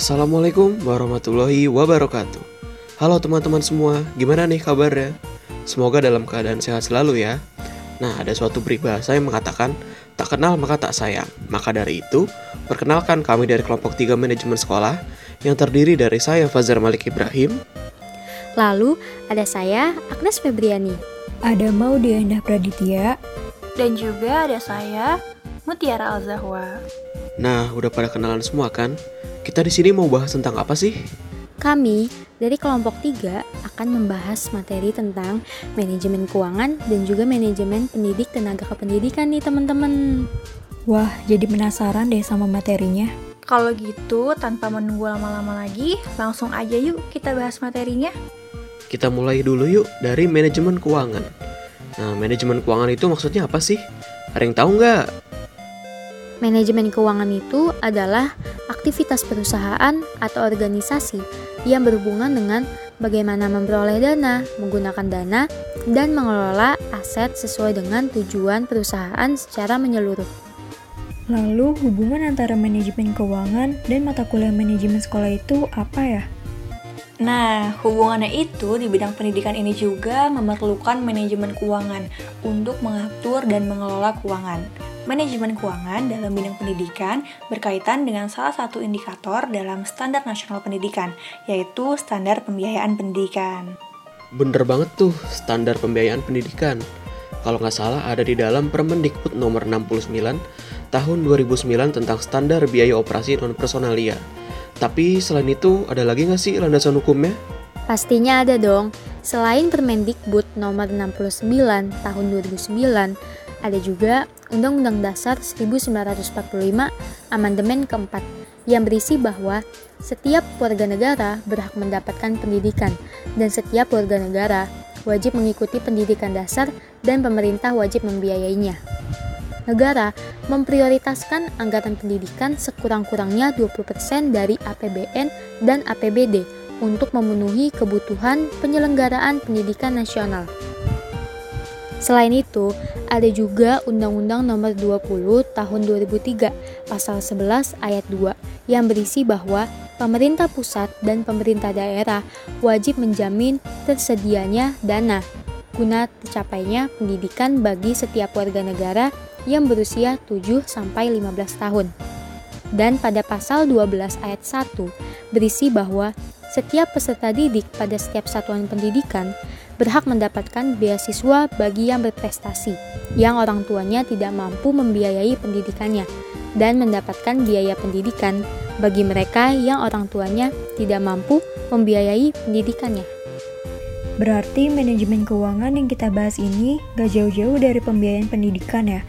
Assalamualaikum warahmatullahi wabarakatuh. Halo teman-teman semua, gimana nih kabarnya? Semoga dalam keadaan sehat selalu ya. Nah, ada suatu peribahasa yang mengatakan, tak kenal maka tak sayang. Maka dari itu, perkenalkan kami dari kelompok 3 manajemen sekolah yang terdiri dari saya Fazar Malik Ibrahim, Lalu ada saya, Agnes Febriani. Ada Maudia Indah Praditya, Dan juga ada saya, Mutiara Al-Zahwa. Nah, udah pada kenalan semua kan? Kita di sini mau bahas tentang apa sih? Kami dari kelompok 3 akan membahas materi tentang manajemen keuangan dan juga manajemen pendidik tenaga kependidikan nih teman-teman. Wah, jadi penasaran deh sama materinya. Kalau gitu, tanpa menunggu lama-lama lagi, langsung aja yuk kita bahas materinya. Kita mulai dulu yuk dari manajemen keuangan. Nah, manajemen keuangan itu maksudnya apa sih? Ada yang tahu nggak? Manajemen keuangan itu adalah aktivitas perusahaan atau organisasi yang berhubungan dengan bagaimana memperoleh dana, menggunakan dana, dan mengelola aset sesuai dengan tujuan perusahaan secara menyeluruh. Lalu, hubungan antara manajemen keuangan dan mata kuliah manajemen sekolah itu apa ya? Nah, hubungannya itu di bidang pendidikan ini juga memerlukan manajemen keuangan untuk mengatur dan mengelola keuangan. Manajemen keuangan dalam bidang pendidikan berkaitan dengan salah satu indikator dalam standar nasional pendidikan, yaitu standar pembiayaan pendidikan. Bener banget tuh standar pembiayaan pendidikan. Kalau nggak salah ada di dalam Permendikbud nomor 69 tahun 2009 tentang standar biaya operasi non personalia. Tapi selain itu ada lagi nggak sih landasan hukumnya? Pastinya ada dong. Selain Permendikbud nomor 69 tahun 2009, ada juga Undang-Undang Dasar 1945 Amandemen keempat yang berisi bahwa setiap warga negara berhak mendapatkan pendidikan dan setiap warga negara wajib mengikuti pendidikan dasar dan pemerintah wajib membiayainya. Negara memprioritaskan anggaran pendidikan sekurang-kurangnya 20% dari APBN dan APBD untuk memenuhi kebutuhan penyelenggaraan pendidikan nasional. Selain itu, ada juga Undang-Undang Nomor 20 Tahun 2003 Pasal 11 Ayat 2 yang berisi bahwa pemerintah pusat dan pemerintah daerah wajib menjamin tersedianya dana guna tercapainya pendidikan bagi setiap warga negara yang berusia 7 sampai 15 tahun. Dan pada pasal 12 ayat 1 berisi bahwa setiap peserta didik pada setiap satuan pendidikan berhak mendapatkan beasiswa bagi yang berprestasi, yang orang tuanya tidak mampu membiayai pendidikannya, dan mendapatkan biaya pendidikan bagi mereka yang orang tuanya tidak mampu membiayai pendidikannya. Berarti manajemen keuangan yang kita bahas ini gak jauh-jauh dari pembiayaan pendidikan ya.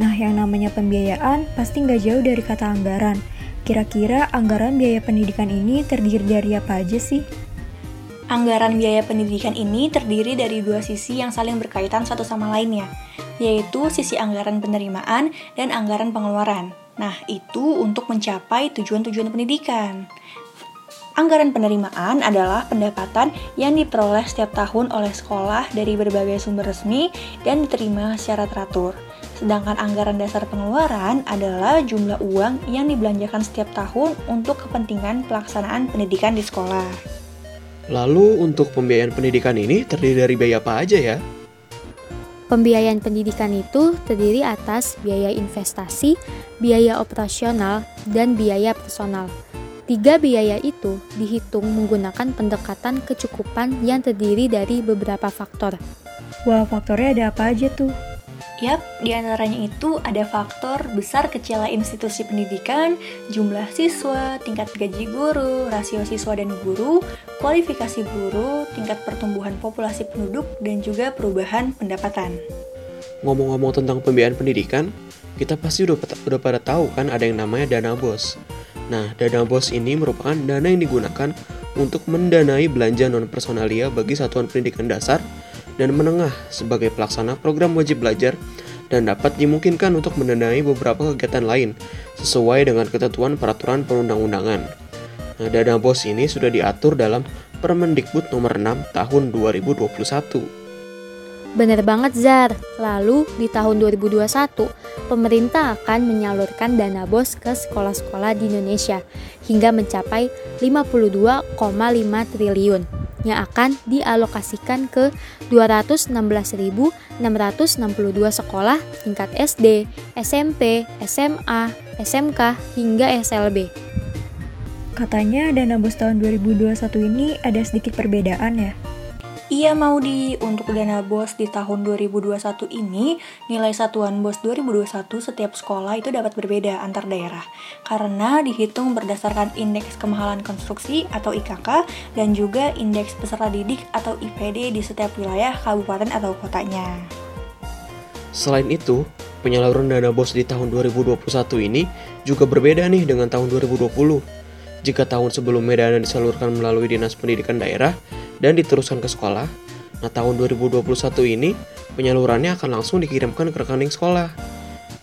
Nah, yang namanya pembiayaan pasti gak jauh dari kata anggaran. Kira-kira anggaran biaya pendidikan ini terdiri dari apa aja sih? Anggaran biaya pendidikan ini terdiri dari dua sisi yang saling berkaitan satu sama lainnya, yaitu sisi anggaran penerimaan dan anggaran pengeluaran. Nah, itu untuk mencapai tujuan-tujuan pendidikan. Anggaran penerimaan adalah pendapatan yang diperoleh setiap tahun oleh sekolah dari berbagai sumber resmi dan diterima secara teratur. Sedangkan anggaran dasar pengeluaran adalah jumlah uang yang dibelanjakan setiap tahun untuk kepentingan pelaksanaan pendidikan di sekolah. Lalu untuk pembiayaan pendidikan ini terdiri dari biaya apa aja ya? Pembiayaan pendidikan itu terdiri atas biaya investasi, biaya operasional, dan biaya personal. Tiga biaya itu dihitung menggunakan pendekatan kecukupan yang terdiri dari beberapa faktor. Wah, faktornya ada apa aja tuh? Yap, di antaranya itu ada faktor besar kecilnya institusi pendidikan, jumlah siswa, tingkat gaji guru, rasio siswa dan guru, kualifikasi guru, tingkat pertumbuhan populasi penduduk, dan juga perubahan pendapatan. Ngomong-ngomong tentang pembiayaan pendidikan, kita pasti udah, udah pada tahu kan ada yang namanya dana bos. Nah, dana bos ini merupakan dana yang digunakan untuk mendanai belanja non personalia bagi satuan pendidikan dasar dan menengah sebagai pelaksana program wajib belajar dan dapat dimungkinkan untuk mendanai beberapa kegiatan lain sesuai dengan ketentuan peraturan perundang-undangan. Nah, dana BOS ini sudah diatur dalam Permendikbud nomor 6 tahun 2021. Bener banget Zar. Lalu di tahun 2021, pemerintah akan menyalurkan dana BOS ke sekolah-sekolah di Indonesia hingga mencapai 52,5 triliun yang akan dialokasikan ke 216.662 sekolah tingkat SD, SMP, SMA, SMK, hingga SLB. Katanya dana BOS tahun 2021 ini ada sedikit perbedaan ya? Iya mau di untuk dana BOS di tahun 2021 ini nilai satuan BOS 2021 setiap sekolah itu dapat berbeda antar daerah karena dihitung berdasarkan indeks kemahalan konstruksi atau IKK dan juga indeks peserta didik atau IPD di setiap wilayah kabupaten atau kotanya. Selain itu, penyaluran dana BOS di tahun 2021 ini juga berbeda nih dengan tahun 2020. Jika tahun sebelumnya dana disalurkan melalui Dinas Pendidikan Daerah, dan diteruskan ke sekolah. Nah, tahun 2021 ini penyalurannya akan langsung dikirimkan ke rekening sekolah.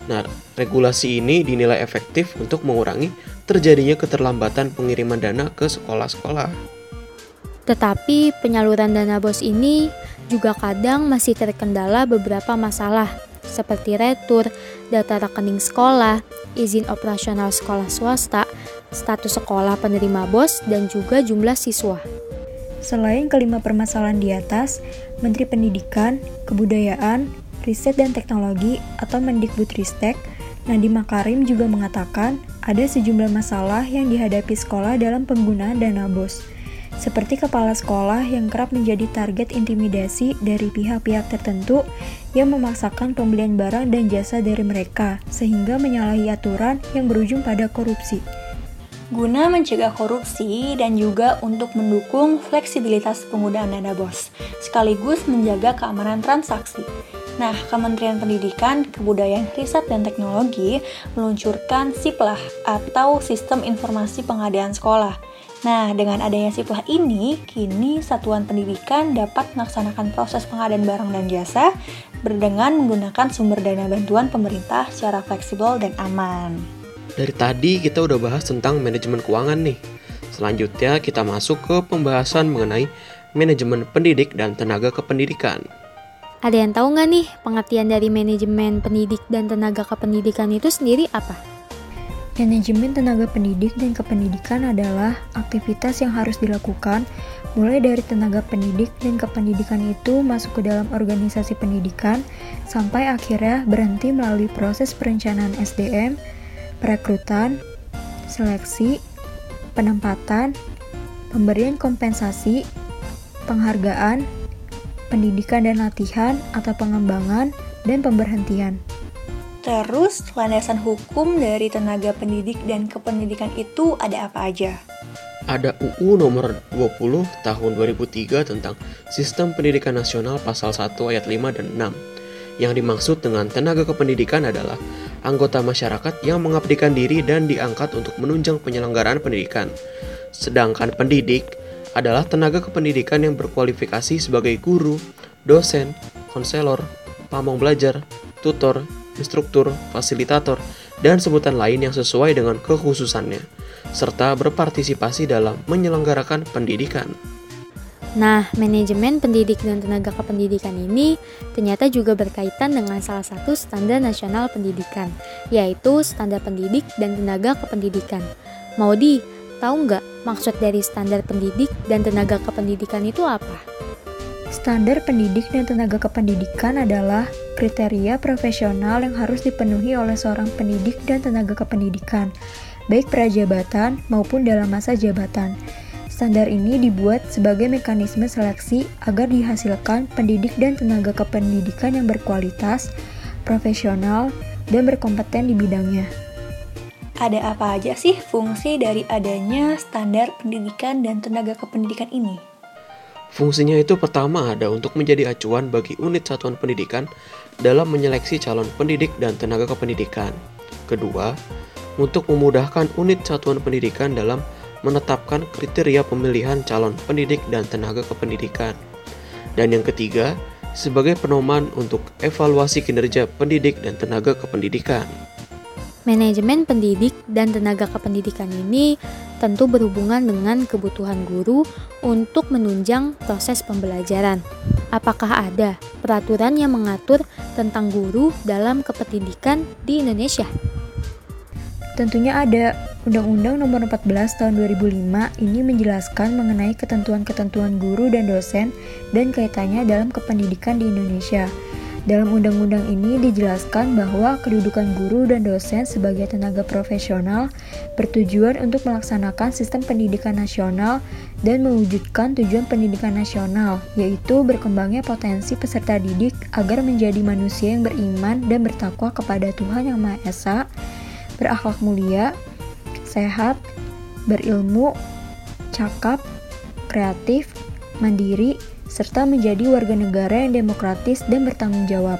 Nah, regulasi ini dinilai efektif untuk mengurangi terjadinya keterlambatan pengiriman dana ke sekolah-sekolah. Tetapi penyaluran dana BOS ini juga kadang masih terkendala beberapa masalah seperti retur, data rekening sekolah, izin operasional sekolah swasta, status sekolah penerima BOS, dan juga jumlah siswa. Selain kelima permasalahan di atas, Menteri Pendidikan, Kebudayaan, Riset dan Teknologi atau Mendikbudristek, Nadiem Makarim juga mengatakan ada sejumlah masalah yang dihadapi sekolah dalam penggunaan dana BOS, seperti kepala sekolah yang kerap menjadi target intimidasi dari pihak-pihak tertentu yang memaksakan pembelian barang dan jasa dari mereka, sehingga menyalahi aturan yang berujung pada korupsi guna mencegah korupsi dan juga untuk mendukung fleksibilitas penggunaan dana BOS, sekaligus menjaga keamanan transaksi. Nah, Kementerian Pendidikan, Kebudayaan, Riset, dan Teknologi meluncurkan SIPLAH atau Sistem Informasi Pengadaan Sekolah. Nah, dengan adanya SIPLAH ini, kini satuan pendidikan dapat melaksanakan proses pengadaan barang dan jasa berdengan menggunakan sumber dana bantuan pemerintah secara fleksibel dan aman. Dari tadi kita udah bahas tentang manajemen keuangan nih. Selanjutnya kita masuk ke pembahasan mengenai manajemen pendidik dan tenaga kependidikan. Ada yang tahu nggak nih pengertian dari manajemen pendidik dan tenaga kependidikan itu sendiri apa? Manajemen tenaga pendidik dan kependidikan adalah aktivitas yang harus dilakukan mulai dari tenaga pendidik dan kependidikan itu masuk ke dalam organisasi pendidikan sampai akhirnya berhenti melalui proses perencanaan SDM, perekrutan, seleksi, penempatan, pemberian kompensasi, penghargaan, pendidikan dan latihan atau pengembangan, dan pemberhentian. Terus, landasan hukum dari tenaga pendidik dan kependidikan itu ada apa aja? Ada UU nomor 20 tahun 2003 tentang Sistem Pendidikan Nasional pasal 1 ayat 5 dan 6 yang dimaksud dengan tenaga kependidikan adalah anggota masyarakat yang mengabdikan diri dan diangkat untuk menunjang penyelenggaraan pendidikan. Sedangkan pendidik adalah tenaga kependidikan yang berkualifikasi sebagai guru, dosen, konselor, pamong belajar, tutor, instruktur, fasilitator, dan sebutan lain yang sesuai dengan kekhususannya, serta berpartisipasi dalam menyelenggarakan pendidikan. Nah, manajemen pendidik dan tenaga kependidikan ini ternyata juga berkaitan dengan salah satu standar nasional pendidikan, yaitu standar pendidik dan tenaga kependidikan. Mau di, tahu nggak maksud dari standar pendidik dan tenaga kependidikan itu apa? Standar pendidik dan tenaga kependidikan adalah kriteria profesional yang harus dipenuhi oleh seorang pendidik dan tenaga kependidikan, baik prajabatan maupun dalam masa jabatan. Standar ini dibuat sebagai mekanisme seleksi agar dihasilkan pendidik dan tenaga kependidikan yang berkualitas, profesional, dan berkompeten di bidangnya. Ada apa aja sih fungsi dari adanya standar pendidikan dan tenaga kependidikan ini? Fungsinya itu pertama ada untuk menjadi acuan bagi unit satuan pendidikan dalam menyeleksi calon pendidik dan tenaga kependidikan. Kedua, untuk memudahkan unit satuan pendidikan dalam menetapkan kriteria pemilihan calon pendidik dan tenaga kependidikan. Dan yang ketiga, sebagai penoman untuk evaluasi kinerja pendidik dan tenaga kependidikan. Manajemen pendidik dan tenaga kependidikan ini tentu berhubungan dengan kebutuhan guru untuk menunjang proses pembelajaran. apakah ada peraturan yang mengatur tentang guru dalam kependidikan di Indonesia? Tentunya ada. Undang-Undang Nomor 14 Tahun 2005 ini menjelaskan mengenai ketentuan-ketentuan guru dan dosen dan kaitannya dalam kependidikan di Indonesia. Dalam undang-undang ini dijelaskan bahwa kedudukan guru dan dosen sebagai tenaga profesional bertujuan untuk melaksanakan sistem pendidikan nasional dan mewujudkan tujuan pendidikan nasional, yaitu berkembangnya potensi peserta didik agar menjadi manusia yang beriman dan bertakwa kepada Tuhan Yang Maha Esa, berakhlak mulia, sehat, berilmu, cakap, kreatif, mandiri, serta menjadi warga negara yang demokratis dan bertanggung jawab.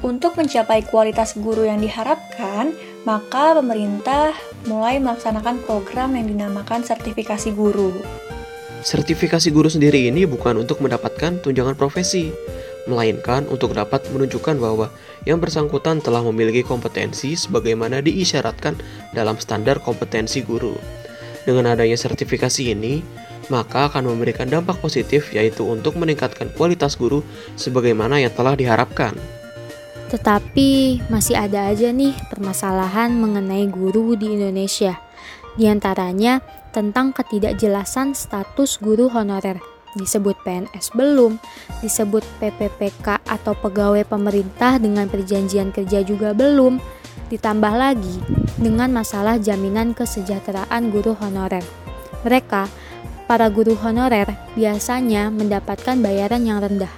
Untuk mencapai kualitas guru yang diharapkan, maka pemerintah mulai melaksanakan program yang dinamakan sertifikasi guru. Sertifikasi guru sendiri ini bukan untuk mendapatkan tunjangan profesi, melainkan untuk dapat menunjukkan bahwa yang bersangkutan telah memiliki kompetensi sebagaimana diisyaratkan dalam standar kompetensi guru. Dengan adanya sertifikasi ini, maka akan memberikan dampak positif yaitu untuk meningkatkan kualitas guru sebagaimana yang telah diharapkan. Tetapi masih ada aja nih permasalahan mengenai guru di Indonesia. Di antaranya tentang ketidakjelasan status guru honorer disebut PNS belum, disebut PPPK atau pegawai pemerintah dengan perjanjian kerja juga belum, ditambah lagi dengan masalah jaminan kesejahteraan guru honorer. Mereka, para guru honorer, biasanya mendapatkan bayaran yang rendah.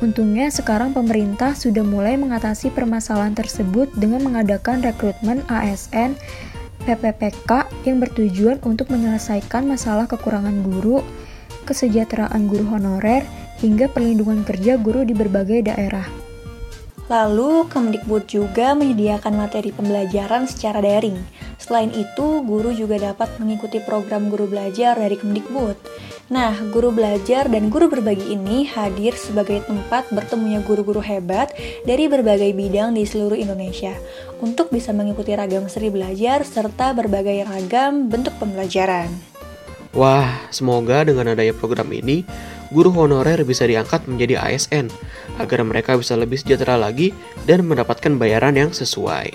Untungnya sekarang pemerintah sudah mulai mengatasi permasalahan tersebut dengan mengadakan rekrutmen ASN PPPK yang bertujuan untuk menyelesaikan masalah kekurangan guru, kesejahteraan guru honorer, hingga perlindungan kerja guru di berbagai daerah. Lalu, Kemdikbud juga menyediakan materi pembelajaran secara daring. Selain itu, guru juga dapat mengikuti program guru belajar dari Kemdikbud. Nah, guru belajar dan guru berbagi ini hadir sebagai tempat bertemunya guru-guru hebat dari berbagai bidang di seluruh Indonesia untuk bisa mengikuti ragam seri belajar serta berbagai ragam bentuk pembelajaran. Wah, semoga dengan adanya program ini, guru honorer bisa diangkat menjadi ASN, agar mereka bisa lebih sejahtera lagi dan mendapatkan bayaran yang sesuai.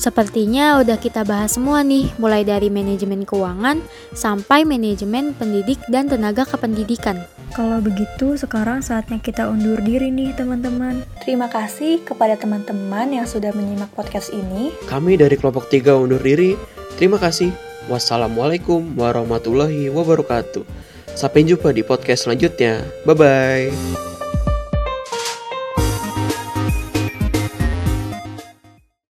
Sepertinya udah kita bahas semua nih, mulai dari manajemen keuangan sampai manajemen pendidik dan tenaga kependidikan. Kalau begitu, sekarang saatnya kita undur diri nih teman-teman. Terima kasih kepada teman-teman yang sudah menyimak podcast ini. Kami dari kelompok 3 undur diri. Terima kasih. Wassalamualaikum warahmatullahi wabarakatuh. Sampai jumpa di podcast selanjutnya. Bye bye.